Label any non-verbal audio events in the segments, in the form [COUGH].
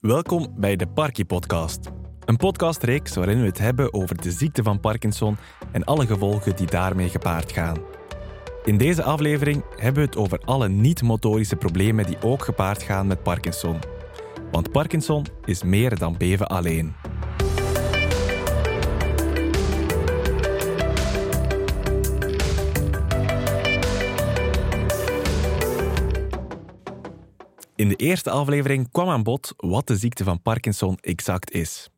Welkom bij de Parky Podcast. Een podcastreeks waarin we het hebben over de ziekte van Parkinson en alle gevolgen die daarmee gepaard gaan. In deze aflevering hebben we het over alle niet-motorische problemen die ook gepaard gaan met Parkinson. Want Parkinson is meer dan beven alleen. In de eerste aflevering kwam aan bod wat de ziekte van Parkinson exact is.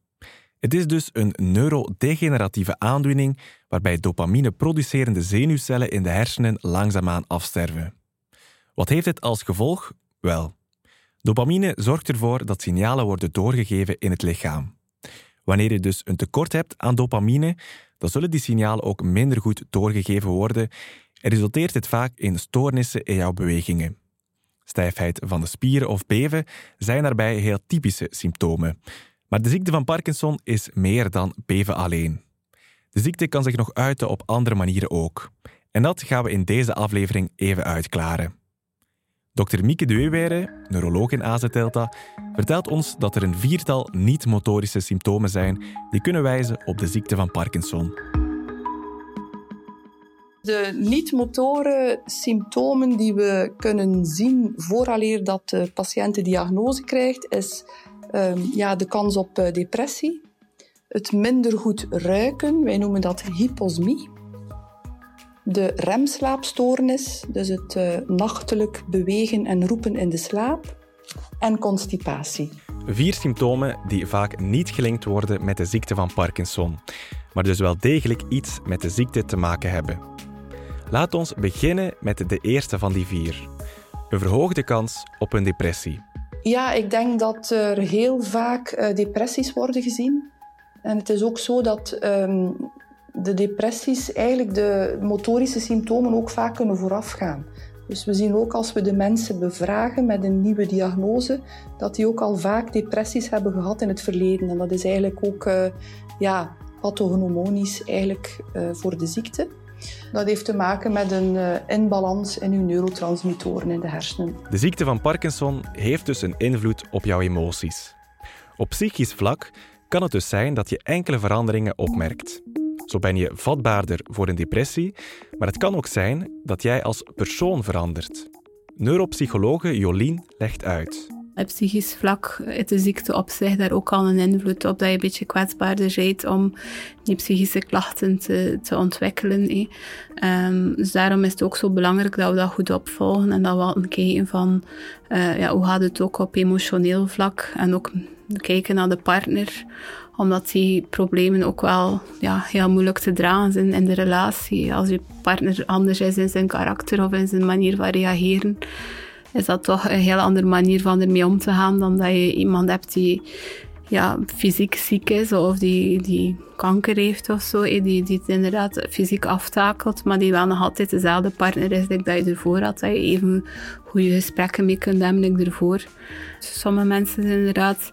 Het is dus een neurodegeneratieve aandoening waarbij dopamine-producerende zenuwcellen in de hersenen langzaamaan afsterven. Wat heeft het als gevolg? Wel, dopamine zorgt ervoor dat signalen worden doorgegeven in het lichaam. Wanneer je dus een tekort hebt aan dopamine, dan zullen die signalen ook minder goed doorgegeven worden en resulteert dit vaak in stoornissen in jouw bewegingen. Stijfheid van de spieren of beven zijn daarbij heel typische symptomen. Maar de ziekte van Parkinson is meer dan beven alleen. De ziekte kan zich nog uiten op andere manieren ook. En dat gaan we in deze aflevering even uitklaren. Dr. Mieke de Weewere, neuroloog in AZ Delta, vertelt ons dat er een viertal niet-motorische symptomen zijn die kunnen wijzen op de ziekte van Parkinson. De niet-motoren symptomen die we kunnen zien vooraleer dat de patiënt de diagnose krijgt, is um, ja, de kans op uh, depressie, het minder goed ruiken, wij noemen dat hyposmie, de remslaapstoornis, dus het uh, nachtelijk bewegen en roepen in de slaap, en constipatie. Vier symptomen die vaak niet gelinkt worden met de ziekte van Parkinson, maar dus wel degelijk iets met de ziekte te maken hebben. Laat ons beginnen met de eerste van die vier. Een verhoogde kans op een depressie. Ja, ik denk dat er heel vaak uh, depressies worden gezien. En het is ook zo dat um, de depressies eigenlijk de motorische symptomen ook vaak kunnen voorafgaan. Dus we zien ook als we de mensen bevragen met een nieuwe diagnose, dat die ook al vaak depressies hebben gehad in het verleden. En dat is eigenlijk ook uh, ja, eigenlijk, uh, voor de ziekte. Dat heeft te maken met een uh, inbalans in uw neurotransmittoren in de hersenen. De ziekte van Parkinson heeft dus een invloed op jouw emoties. Op psychisch vlak kan het dus zijn dat je enkele veranderingen opmerkt. Zo ben je vatbaarder voor een depressie, maar het kan ook zijn dat jij als persoon verandert. Neuropsychologe Jolien legt uit. Op psychisch vlak heeft de ziekte op zich daar ook al een invloed op dat je een beetje kwetsbaarder bent om die psychische klachten te, te ontwikkelen. Um, dus daarom is het ook zo belangrijk dat we dat goed opvolgen en dat we altijd kijken van uh, ja, hoe gaat het ook op emotioneel vlak en ook kijken naar de partner omdat die problemen ook wel ja, heel moeilijk te dragen zijn in de relatie. Als je partner anders is in zijn karakter of in zijn manier van reageren, is dat toch een heel andere manier van ermee om te gaan dan dat je iemand hebt die ja, fysiek ziek is of die, die kanker heeft of zo, die, die het inderdaad fysiek aftakelt, maar die wel nog altijd dezelfde partner is dat je ervoor had, dat even goede gesprekken mee kunt hebben ik ervoor. Sommige mensen zijn inderdaad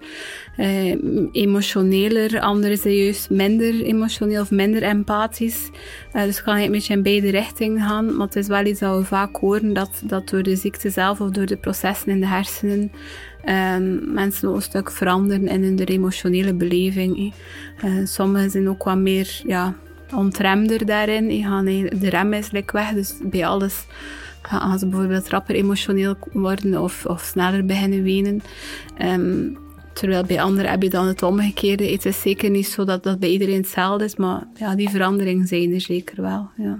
eh, emotioneler, anderen zijn juist minder emotioneel of minder empathisch. Uh, dus kan je een beetje in beide richtingen gaan, maar het is wel iets dat we vaak horen, dat, dat door de ziekte zelf of door de processen in de hersenen um, mensen een stuk veranderen in hun emotionele beleving. Uh, sommigen zijn ook wat meer ja, ontremder daarin. Je de rem is weg, dus bij alles gaan ze bijvoorbeeld rapper emotioneel worden of, of sneller beginnen wenen. Um, terwijl bij anderen heb je dan het omgekeerde. Het is zeker niet zo dat dat bij iedereen hetzelfde is, maar ja, die veranderingen zijn er zeker wel. Ja.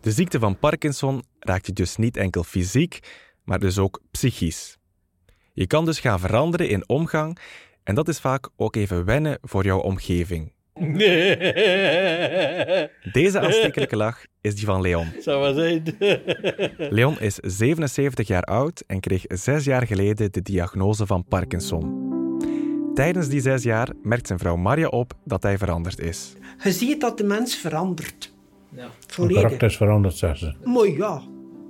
De ziekte van Parkinson raakt je dus niet enkel fysiek, maar dus ook psychisch. Je kan dus gaan veranderen in omgang en dat is vaak ook even wennen voor jouw omgeving. Deze aanstekelijke lach is die van Leon. [LAUGHS] Zou maar zijn. Leon is 77 jaar oud en kreeg zes jaar geleden de diagnose van Parkinson. Tijdens die zes jaar merkt zijn vrouw Maria op dat hij veranderd is. Je ziet dat de mens verandert. Ja. Volledig. karakter is veranderd, zegt ze. Mooi ja.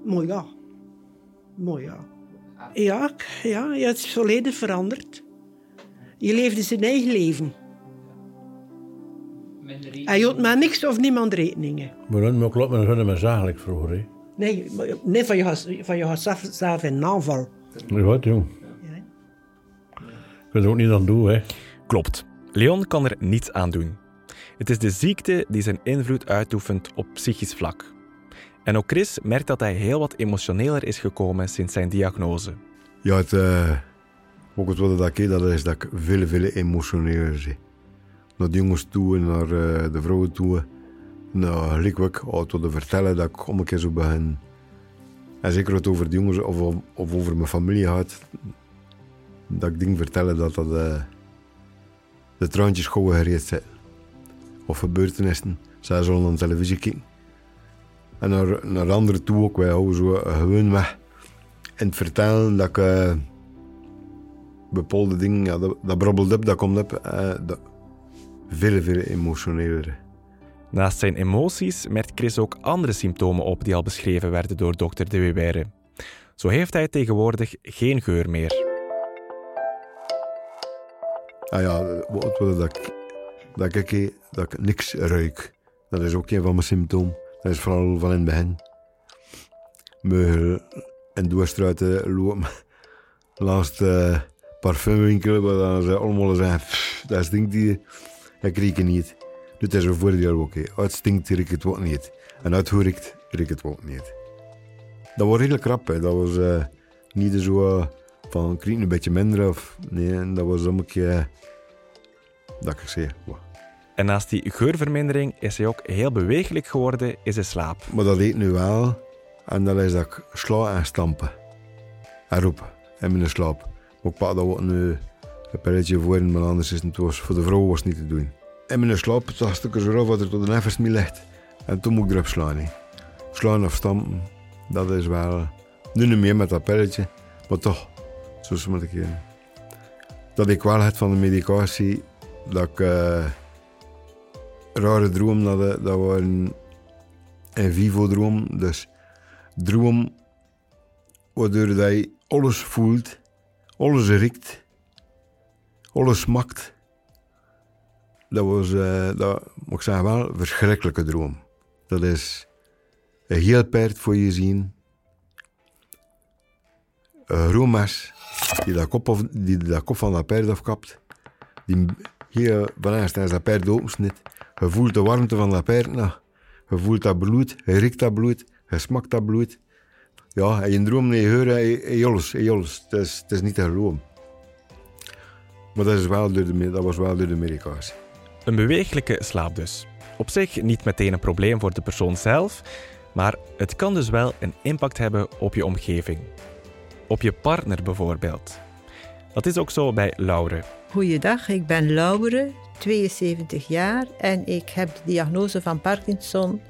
Mooi ja. Mooi ja. Ja, ja, je is volledig veranderd. Je leefde zijn eigen leven. Hij hield met niks of niemand rekeningen. Maar dan moet klopt, maar hun me zakelijk vroeger. Hè. Nee, maar- nee van, je, gaat- van je gaat zelf, zelf in aanval. Ja, Wat jong. Ja. Ik kunt er ook niet aan doen, hè. Klopt. Leon kan er niets aan doen. Het is de ziekte die zijn invloed uitoefent op psychisch vlak. En ook Chris merkt dat hij heel wat emotioneler is gekomen sinds zijn diagnose. Ja, het, uh, ook het wat ik dat is dat ik veel, veel emotioneler ben. Naar de jongens toe en naar uh, de vrouwen toe. Nou, gelijk al te vertellen dat ik om een keer zo begin. En zeker wat over de jongens of, over mijn familie gaat. Dat ik dingen vertellen dat dat uh, de traantjes gewoon gereed zijn. Of gebeurtenissen. Zij zullen aan televisie kijken. En naar, naar anderen toe ook. Wij houden zo gewoon weg. En het vertellen dat ik bepaalde dingen, dat, dat brabbelt op, dat komt op. veel, veel emotioneler. Naast zijn emoties merkt Chris ook andere symptomen op die al beschreven werden door dokter De Wewijre. Zo heeft hij tegenwoordig geen geur meer. Ah ja, wat, wat dat, ik, dat, ik, dat ik niks ruik. Dat is ook een van mijn symptomen. Dat is vooral van in het begin. Meugel en doorstruiten lopen. Langs de parfumwinkel, waar dan ze allemaal zeggen, dat stinkt die, ik het niet. Dit is een voordeel ook. Uit oh, stinkt, riek het ook niet. En hoe riekt, riek het ook niet. Dat was redelijk krap. Hè. Dat was uh, niet zo uh, van, ik een beetje minder. Of, nee, dat was een keer, dat ik wow. En naast die geurvermindering is hij ook heel bewegelijk geworden in zijn slaap. Maar dat eet nu wel. En dat is dat ik sla en stampen. En roepen. In mijn slaap. Maar ik pak dat ook nu een pilletje voor, maar anders is het was, voor de vrouw was het niet te doen. In mijn slaap dacht ik zo wat er tot een effens niet ligt. En toen moet ik erop slaan. Slaan of stampen, dat is wel... Nu niet meer met dat pilletje, maar toch, zo moet ik keer. Dat ik wel had van de medicatie, dat ik... Uh, rare droom, dat, dat waren een vivo-droom. Dus droom waardoor je alles voelt, alles riekt, alles smakt. Dat was, uh, dat, moet ik zeggen, wel een verschrikkelijke droom. Dat is een heel paard voor je zien. Een groenmes die dat kop, die dat kop van dat paard afkapt. Die hier eerst is dat paard opensnit. Je voelt de warmte van dat paard nog. Je voelt dat bloed, je riekt dat bloed, je smakt dat bloed. Ja, en je droom, je hoort, je jolles, je jolles. Het is, het is niet te geloven. Maar dat, is wel door de, dat was wel door de medicatie. Een bewegelijke slaap dus. Op zich niet meteen een probleem voor de persoon zelf, maar het kan dus wel een impact hebben op je omgeving. Op je partner bijvoorbeeld. Dat is ook zo bij Laure. Goeiedag, ik ben Laure, 72 jaar en ik heb de diagnose van Parkinson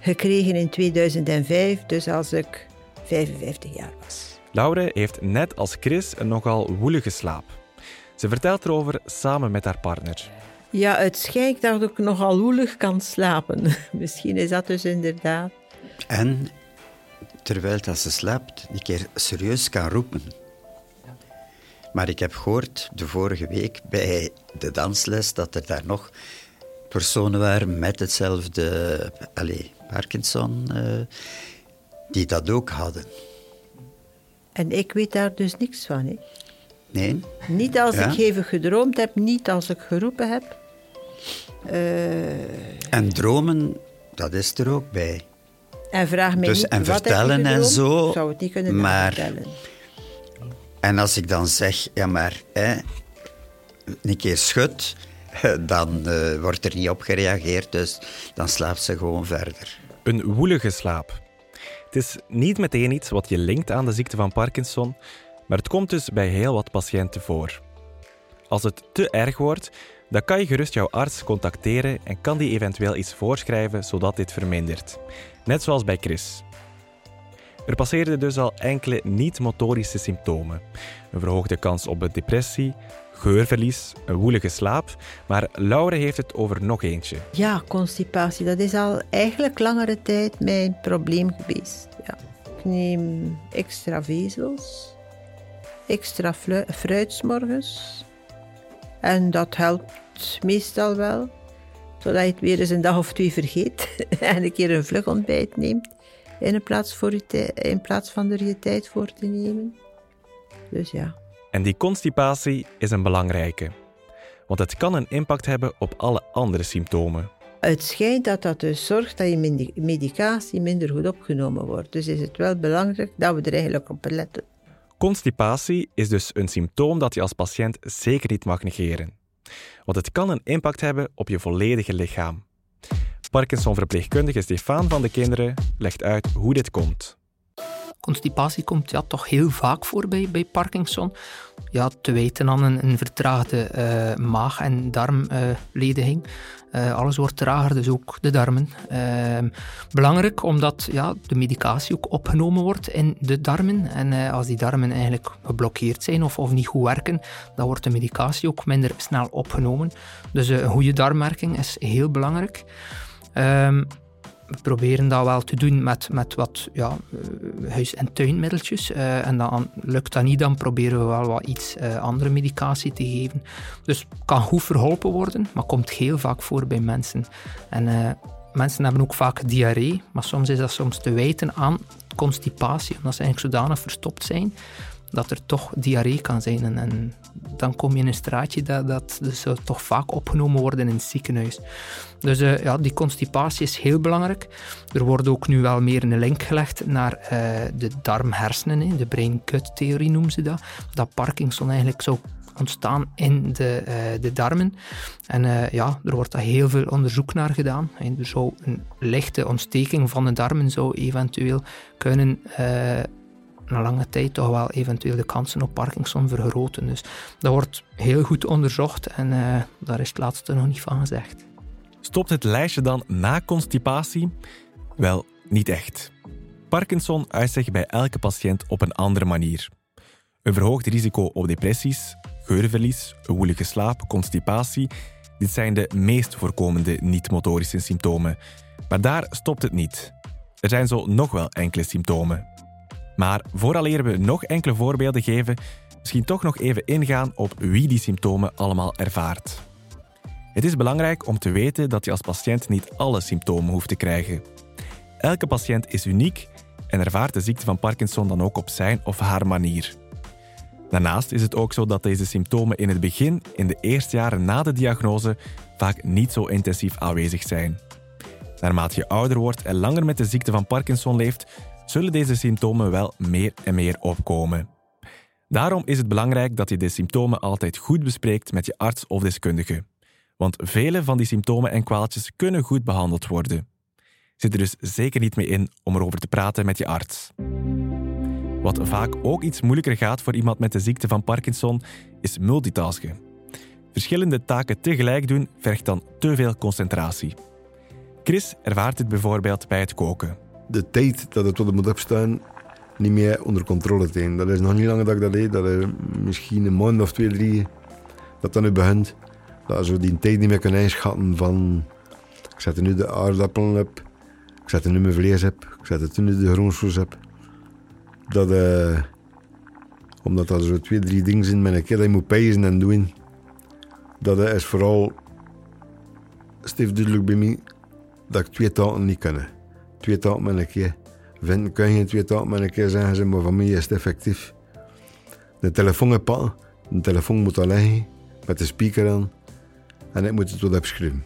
gekregen in 2005, dus als ik 55 jaar was. Laure heeft net als Chris een nogal woelige slaap. Ze vertelt erover samen met haar partner. Ja, het schijnt dat ik nogal woelig kan slapen. [LAUGHS] Misschien is dat dus inderdaad. En terwijl dat ze slaapt, een keer serieus kan roepen. Maar ik heb gehoord de vorige week bij de dansles dat er daar nog personen waren met hetzelfde allez, Parkinson, uh, die dat ook hadden. En ik weet daar dus niks van. Hè? Nee? Niet als ik even gedroomd heb, niet als ik geroepen heb. Uh... En dromen, dat is er ook bij. En vraag mij dus, niet, en wat vertellen en zo. Ik zou het niet kunnen maar, vertellen. En als ik dan zeg, ja maar, hè, een keer schud, [LAUGHS] dan uh, wordt er niet op gereageerd, dus dan slaapt ze gewoon verder. Een woelige slaap. Het is niet meteen iets wat je linkt aan de ziekte van Parkinson, maar het komt dus bij heel wat patiënten voor. Als het te erg wordt, dan kan je gerust jouw arts contacteren en kan die eventueel iets voorschrijven zodat dit vermindert. Net zoals bij Chris. Er passeerden dus al enkele niet-motorische symptomen. Een verhoogde kans op depressie, geurverlies, een woelige slaap. Maar Laure heeft het over nog eentje. Ja, constipatie. Dat is al eigenlijk langere tijd mijn probleem geweest. Ja. Ik neem extra vezels, extra fruit morgens. En dat helpt meestal wel. Zodat je het weer eens een dag of twee vergeet [LAUGHS] en een keer een vlug ontbijt neemt in plaats, voor in plaats van er je tijd voor te nemen. Dus ja. En die constipatie is een belangrijke. Want het kan een impact hebben op alle andere symptomen. Het schijnt dat dat dus zorgt dat je medicatie minder goed opgenomen wordt. Dus is het wel belangrijk dat we er eigenlijk op letten. Constipatie is dus een symptoom dat je als patiënt zeker niet mag negeren. Want het kan een impact hebben op je volledige lichaam. Parkinson-verpleegkundige Stefan van de Kinderen legt uit hoe dit komt. Constipatie komt ja, toch heel vaak voor bij, bij Parkinson. Ja, te wijten aan een, een vertraagde uh, maag- en darmlediging. Uh, alles wordt trager, dus ook de darmen. Uh, belangrijk omdat ja, de medicatie ook opgenomen wordt in de darmen. En uh, als die darmen eigenlijk geblokkeerd zijn of, of niet goed werken, dan wordt de medicatie ook minder snel opgenomen. Dus een goede darmwerking is heel belangrijk. Um, we proberen dat wel te doen met, met wat ja, eh, huis- en tuinmiddeltjes. Uh, en dan lukt dat niet, dan proberen we wel wat iets uh, andere medicatie te geven. Dus kan goed verholpen worden, maar komt heel vaak voor bij mensen. En mensen hebben ook vaak diarree, maar soms is dat soms te wijten aan constipatie, omdat ze eigenlijk zodanig verstopt zijn dat er toch diarree kan zijn. En, en dan kom je in een straatje dat, dat dus toch vaak opgenomen worden in het ziekenhuis. Dus uh, ja, die constipatie is heel belangrijk. Er wordt ook nu wel meer een link gelegd naar uh, de darmhersenen, de brain-gut-theorie noemen ze dat. Dat Parkinson eigenlijk zou ontstaan in de, de darmen. En ja, er wordt daar heel veel onderzoek naar gedaan. En er zou een lichte ontsteking van de darmen zou eventueel kunnen na lange tijd toch wel eventueel de kansen op Parkinson vergroten. Dus dat wordt heel goed onderzocht en uh, daar is het laatste nog niet van gezegd. Stopt het lijstje dan na constipatie? Wel, niet echt. Parkinson uit zich bij elke patiënt op een andere manier. Een verhoogd risico op depressies, geurverlies, een woelige slaap, constipatie. Dit zijn de meest voorkomende niet-motorische symptomen. Maar daar stopt het niet. Er zijn zo nog wel enkele symptomen. Maar vooraleer we nog enkele voorbeelden geven, misschien toch nog even ingaan op wie die symptomen allemaal ervaart. Het is belangrijk om te weten dat je als patiënt niet alle symptomen hoeft te krijgen. Elke patiënt is uniek en ervaart de ziekte van Parkinson dan ook op zijn of haar manier. Daarnaast is het ook zo dat deze symptomen in het begin, in de eerste jaren na de diagnose, vaak niet zo intensief aanwezig zijn. Naarmate je ouder wordt en langer met de ziekte van Parkinson leeft, zullen deze symptomen wel meer en meer opkomen. Daarom is het belangrijk dat je de symptomen altijd goed bespreekt met je arts of deskundige. Want vele van die symptomen en kwaaltjes kunnen goed behandeld worden. Zit er dus zeker niet mee in om erover te praten met je arts. Wat vaak ook iets moeilijker gaat voor iemand met de ziekte van Parkinson, is multitasken. Verschillende taken tegelijk doen vergt dan te veel concentratie. Chris ervaart dit bijvoorbeeld bij het koken de tijd dat het tot de moet opstaan niet meer onder controle hebben. Dat is nog niet lang dat ik dat deed. Dat is misschien een maand of twee, drie dat dat nu begint. Dat je die tijd niet meer kan inschatten van... Ik zet er nu de aardappelen op. Ik zet er nu mijn vlees op. Ik zet er nu de groensvoers op. Dat... Uh, omdat dat zo twee, drie dingen zijn met een keer dat je moet pezen en doen. Dat is vooral... Stief duidelijk bij mij dat ik twee taken niet kan twee taal met een keer. Vinden kun je twee taal met een keer zeggen ze, maar voor mij is het effectief. De telefoon pakken, de telefoon moet al met de speaker aan, en ik moet het wat opschrijven.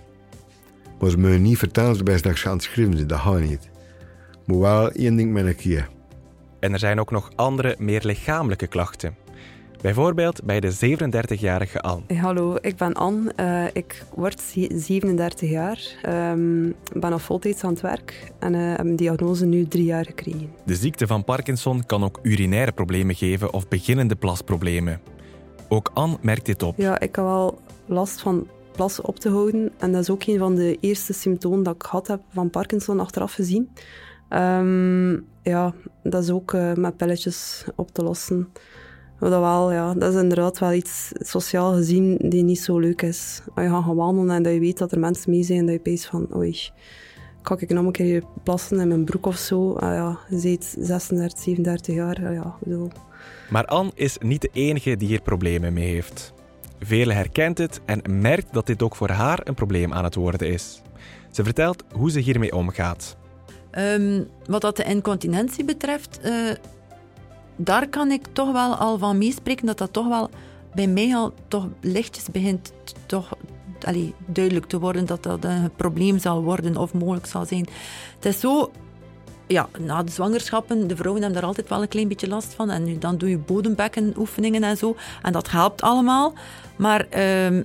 Maar ze me niet vertellen dat ik ga aan het schrijven dat gaat niet. Moet wel één ding met een keer. En er zijn ook nog andere, meer lichamelijke klachten. Bijvoorbeeld bij de 37-jarige Anne. hallo, ik ben Anne. Uh, ik word 37 jaar. Um, ben al voltijds aan het werk en uh, heb een diagnose nu drie jaar gekregen. De ziekte van Parkinson kan ook urinaire problemen geven of beginnende plasproblemen. Ook Anne merkt dit op. Ja, ik heb wel last van plassen op te houden. En dat is ook een van de eerste symptomen dat ik gehad heb van Parkinson achteraf gezien. Um, ja, dat is ook uh, met pilletjes op te lossen. Dat, wel, ja, dat is inderdaad wel iets sociaal gezien die niet zo leuk is. Als je gaat gaan wandelen en dat je weet dat er mensen mee zijn, dat je peest van, oei, kan ik nog een keer plassen in mijn broek of zo? Ah, ja, je ziet 36, 37 jaar, ah, ja, bedoel. Maar Anne is niet de enige die hier problemen mee heeft. Velen herkent het en merkt dat dit ook voor haar een probleem aan het worden is. Ze vertelt hoe ze hiermee omgaat. Um, wat dat de incontinentie betreft, uh, daar kan ik toch wel al van meespreken dat dat toch wel bij mij al toch lichtjes begint toch duidelijk te worden dat dat een probleem zal worden of mogelijk zal zijn. Het is zo, ja, na de zwangerschappen, de vrouwen hebben daar altijd wel een klein beetje last van. En dan doe je bodembekkenoefeningen en zo. En dat helpt allemaal. Maar ehm,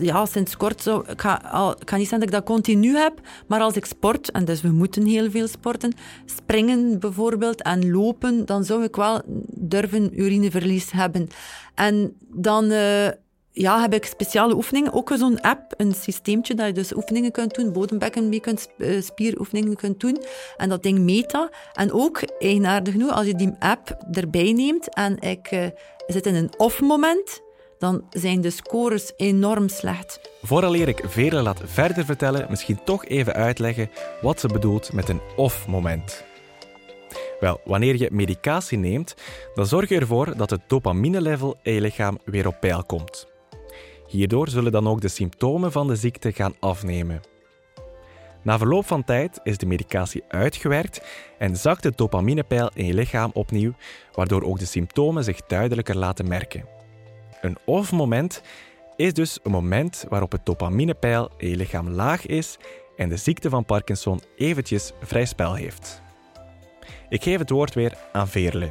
ja, sinds kort, zo, ik, ga, al, ik niet zeggen dat ik dat continu heb, maar als ik sport, en dus we moeten heel veel sporten, springen bijvoorbeeld en lopen, dan zou ik wel durven urineverlies hebben. En dan... Uh, ja, heb ik speciale oefeningen. Ook zo'n app, een systeemtje dat je dus oefeningen kunt doen, bodembekken mee kunt, uh, spieroefeningen kunt doen. En dat ding Meta. En ook, eigenaardig genoeg, als je die app erbij neemt en ik uh, zit in een off-moment, dan zijn de scores enorm slecht. Vooraleer ik Vele laat verder vertellen, misschien toch even uitleggen wat ze bedoelt met een off-moment. Wel, wanneer je medicatie neemt, dan zorg je ervoor dat het dopamine-level in je lichaam weer op peil komt. Hierdoor zullen dan ook de symptomen van de ziekte gaan afnemen. Na verloop van tijd is de medicatie uitgewerkt en zakt het dopaminepeil in je lichaam opnieuw, waardoor ook de symptomen zich duidelijker laten merken. Een off-moment is dus een moment waarop het dopaminepeil in je lichaam laag is en de ziekte van Parkinson eventjes vrij spel heeft. Ik geef het woord weer aan Veerle.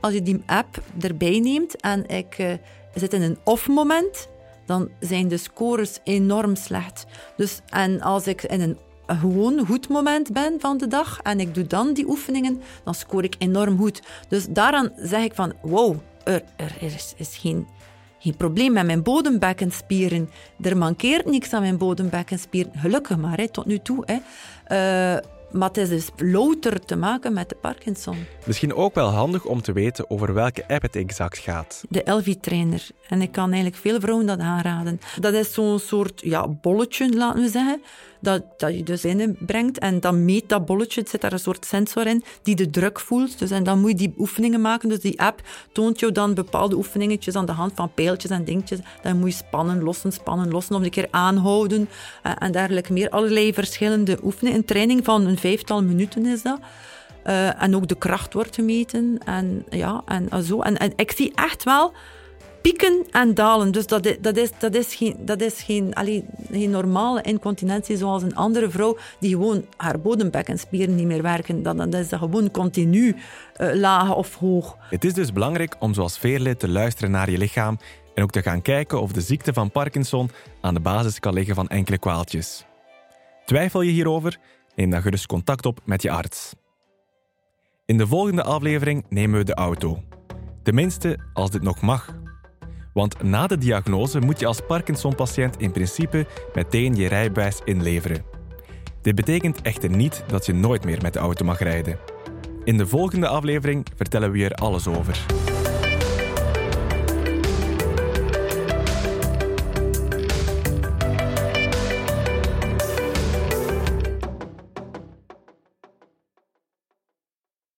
Als je die app erbij neemt en ik uh, zit in een off-moment, dan zijn de scores enorm slecht. Dus, en als ik in een gewoon goed moment ben van de dag en ik doe dan die oefeningen, dan scoor ik enorm goed. Dus daaraan zeg ik van, wow, er, er is, is geen geen probleem met mijn bodembekkenspieren. Er mankeert niks aan mijn bodembekkenspieren. Gelukkig maar, hè, tot nu toe. Hè. Uh, maar het is dus louter te maken met de Parkinson. Misschien ook wel handig om te weten over welke app het exact gaat. De Elvi-trainer. En ik kan eigenlijk veel vrouwen dat aanraden. Dat is zo'n soort ja, bolletje, laten we zeggen dat, dat je dus binnenbrengt en dan meet dat bolletje, zit daar een soort sensor in, die de druk voelt. Dus en dan moet je die oefeningen maken. Dus die app toont je dan bepaalde oefeningetjes aan de hand van pijltjes en dingetjes. Dan moet je spannen, lossen, spannen, lossen, om een keer aanhouden uh, en dergelijke meer. Allerlei verschillende oefeningen. Een training van een vijftal minuten is dat. Uh, en ook de kracht wordt gemeten. En, ja, en, zo. En, en ik zie echt wel pieken en dalen. Dus dat, dat, is, dat is, geen, dat is geen, geen normale incontinentie zoals een andere vrouw die gewoon haar bodembekkenspieren niet meer werken. Dat, dat is gewoon continu uh, laag of hoog. Het is dus belangrijk om zoals Veerle te luisteren naar je lichaam en ook te gaan kijken of de ziekte van Parkinson aan de basis kan liggen van enkele kwaaltjes. Twijfel je hierover? Neem dan gerust contact op met je arts. In de volgende aflevering nemen we de auto. Tenminste, als dit nog mag. Want na de diagnose moet je als Parkinson-patiënt in principe meteen je rijbewijs inleveren. Dit betekent echter niet dat je nooit meer met de auto mag rijden. In de volgende aflevering vertellen we je er alles over.